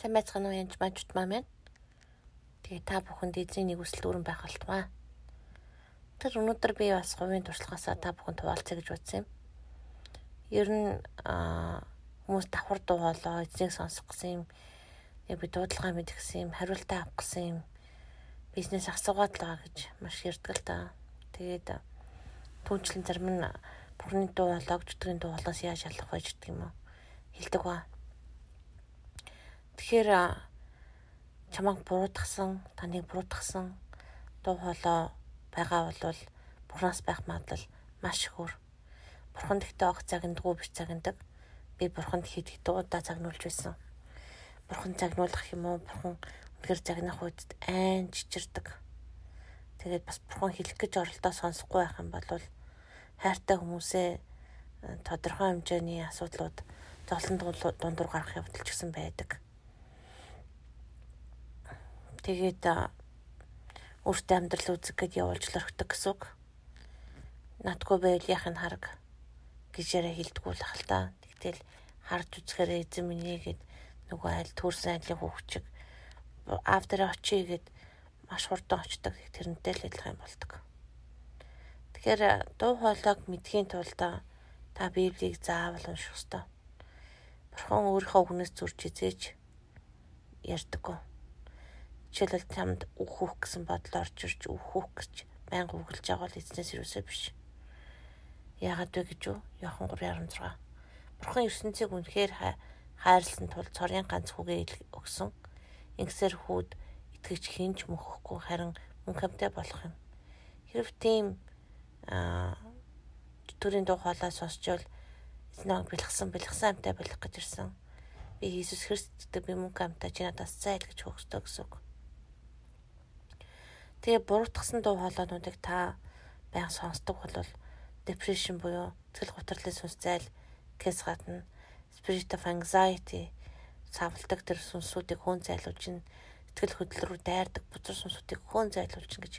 Сайн байцгаана уу янз мажууд маа маань. Тэгээ та бүхэнд эзний нэг үсэл дүүрэн байх болтугай. Тэр өнөөдөр би бас хувийн туршлагаасаа та бүхэнд хуваалцъя гэж бодсон юм. Ер нь хүмүүс давхар дуу хоолой эзнийг сонсох гэсэн юм. Яг би дуудлагаа мэдэх гэсэн юм, хариултаа авах гэсэн юм. Бизнес асуугаад л байгаа гэж маш ярьдаг л да. Тэгээд түүнчлэн зарим нь бурхны дуу хоолойг чөтгөрийн дуу хоолоос яаж ялах вэ гэдэг юм уу? Хилдэг ба. Тэгэхээр чамайг буруутгасан, таныг буруутгасан дуу хоолой байгаа бол бураас байх магадлал маш их өөр. Бурхан гэхдээ огт загнадгүй биш загнадаг. Би бурханд хэд хэд удаа загнуулж байсан. Бурхан загнуулах юм уу? Бурхан үнэхээр загнах үед айн чичирдэг. Тэгээд бас бурхан хэлэх гэж оролдоо сонсохгүй байх юм бол хайртай хүмүүсээ тодорхой хэмжээний асуудлууд золон дундуур гарах явдал ч гэсэн байдаг. Тэгээд өөртөө амьдрал үзэг гэд явуулж лөрхдөг гэсэн үг. Надгүй байвал яхын хараг гэж яриа хилдэггүй л ахал та. Тэгтэл харж үзэхээр эзэн минь гэд нөгөө айл төрсэн айлын хөвчөг автер очие гэд маш хурдан очдог тэрнтэй л адилхан болдог. Тэгэхээр дуу хоолойг мэдхийн тулд та Библийг заавал унших ёстой. Бурхан өөрийнхөө үгнээс зурж изээж ярьдаг. Жишээлбэл чамд үхэх гэсэн бодол орж ирж үхэх гэж байнга үгэлж байгаа бол эзнээс юусаа биш. Яагаад вэ гэж юу? Яхан 3:16. Бурхан ертөнцийг үнэхээр хайрлсан тул цорын ганц хүүгээ өгсөн. Ингэсээр хүүд итгэж хинч мөхөхгүй харин мөнхөмтэй болох юм. Хэрв тийм аа төрийн дуу хоолой сонсчвол эзнэг бэлгсэн бэлгсэн амтай болох гэж ирсэн. Би Иесус Христтэй би мөнх амтай чи надаас зайл гэж хөөсдөө гэсэн үг. Тэгээ буруутгсан дуу хоолойнуудыг та баян сонсдог бол depression буюу сэтгэл гутралын сүнс зайл гэс гадна spirit of anxiety савлдаг тэр сүнсүүдийг хөөн зайлуулж ин сэтгэл хөдлөл рүү дайрдаг бузар сүнсүүдийг хөөн зайлуулж гэж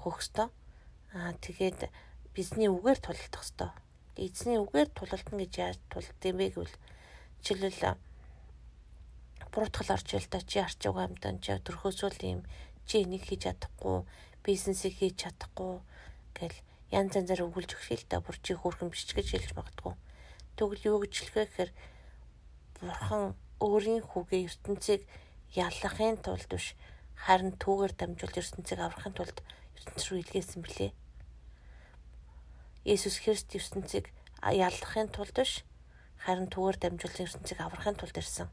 хөхстой. Аа тэгээд бидний үгээр тулалдах хэвээр. Эзний үгээр тулалдана гэж яаж тулалдсан бэ гэвэл жишээлбэл буруутгал орж ил та чи арч угаа амтан чи төрхөөсөө юм чи энийг хийж чадахгүй, бизнесийг хийж чадахгүй гэл янз янзаар өгүүлж өгөх л да бүр чи хөөрхөн биш гэж хэлж магадгүй. Тэгвэл юу гэж хэлэх вэ гэхээр бурхан өөрийн хүүгээ ертөнцийг яллахын тулд биш харин түүгээр дамжуулж ертөнцийг аврахын тулд ертөнц рүү илгээсэн билээ. Есүс Христ ертөнцийг яллахын тулд биш харин түүгээр дамжуулж ертөнцийг аврахын тулд ирсэн.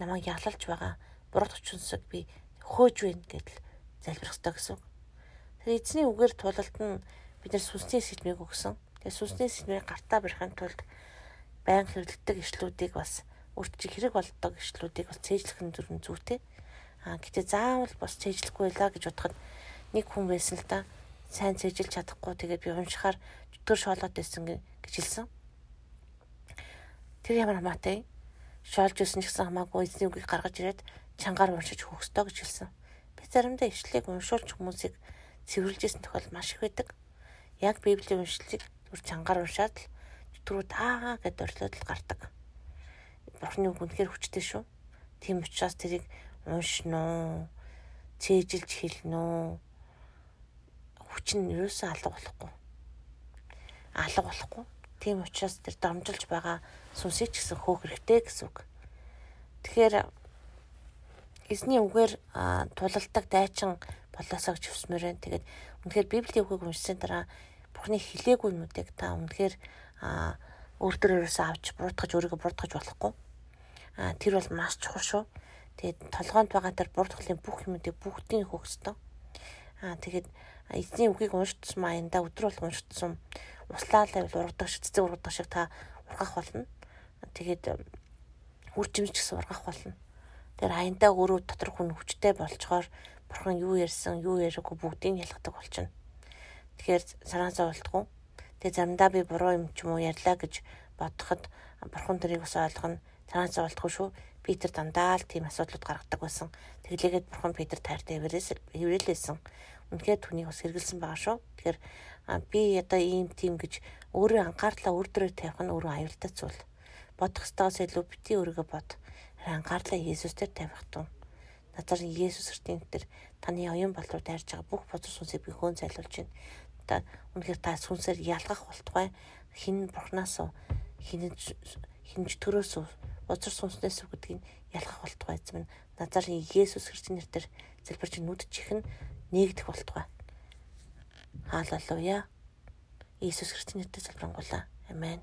Намайг ялалж байгаа бурууч хүнсэг би хөөж байна гэдэл залбирх ёстой гэсэн. Тэгэхээр эзний үгээр тулалд нь бид нар сүнсний сэтмийг өгсөн. Тэгээ сүнсний сэтмийг гартаа барихын тулд байн хэрэглэдэг ишлүүдийг бас чи хэрэг болдог ишлүүдийг бас цээжлэх нь зүрхэн зүйтэй. Аа гэтээ заавал бас цээжлэхгүй байлаа гэж бодоход нэг хүн байсан л да. Сайн цээжилж чадахгүй тэгээд би уншихаар төр шоолоод байсан гэж хэлсэн. Тэр ямар хамаатай шоолж өсөн ч гэсэн хамаагүй эзний үгийг гаргаж ирээд чангаар уншиж хөхсдөө гэж хэлсэн. Би заримдаа ишлэгийг уншуулж хүмүүсийг цэвэрлжсэн тохиол маш их байдаг. Яг Библийн уншлыг зүр чангаар уншаад л түрүү таагаа гэд орлоод л гардаг. Бурхны үг үнэхээр хүчтэй шүү. Тийм учраас тэрийг уншноо, цээжилж хэлнэ. Хүч нь юусэн алга болохгүй. Алга болохгүй. Тийм учраас тэр дамжуулж байгаа сүнсийг ч гэсэн хөөх хэрэгтэй гэсэн үг. Тэгэхээр эзний үгээр тулалдаг дайчин болоосоо гэж хүсмээр байна. Тэгээд үнэхээр Библийн үгийг уншсан дараа Бурхны хилээгүй юмнуудыг та үнэхээр өөртөө ерөөсөө авч буруутгаж өөрийгөө буруутгаж болохгүй. А тэр бол маш чухал шүү. Тэгээд толгоонд байгаа тэр буруутгалын бүх юмуудыг бүгдийг хөгсдөө. А тэгээд эзний үгийг уншдсан маянда өдөр бол уншдсан услаалал ургадаг шиг цэцэг ургадаг шиг та ургах болно. Тэгээд үржимч гэсэн ургах болно Тэр хаяндаа өөрөө дотор хүн хүчтэй болчоор бурхан юу ярьсан, юу яриаггүй бүгдийг ялгадаг болчихно. Тэгэхээр санаа зовлтгүй. Тэгээ заримдаа би буруу юм ч юм уу ярьлаа гэж бодоход бурхан тэрийг бас ойлгоно. Санаа зовлтгүй шүү. Питер дандаа л тийм асуудлууд гаргадаг байсан. Тэглээгээд бурхан Питер тайртай хэврэлээсэн. Үнэхээр түүнийг бас хэрэгэлсэн байгаа шүү. Тэгэхээр би одоо ийм тийм гэж өөрөө анхаарлаа өөр дөрөө тавих нь өөрөө аюултай зүйл. Бодох ёстойгоос илүү бити өөрийгөө бод анхаарлаа Есүс дээр тавих тун. Назарын Есүс Христийн дээр таны оюун болруу дайрж байгаа бүх бузар сүнсийг би хөөн зайлуулж байна. Та үнэхээр та сүнсээр ялгах болтугай хин бурхнаас хин хинж төрөөс бузар сүнснээс гэдгийг ялгах болтугай эзэм нь назарын Есүс Христийн нэрээр залбирч нүд чихэн нээгдэх болтугай. Хааллалуя. Иесус Христийн нэрээр залбирanгуйлаа. Амен.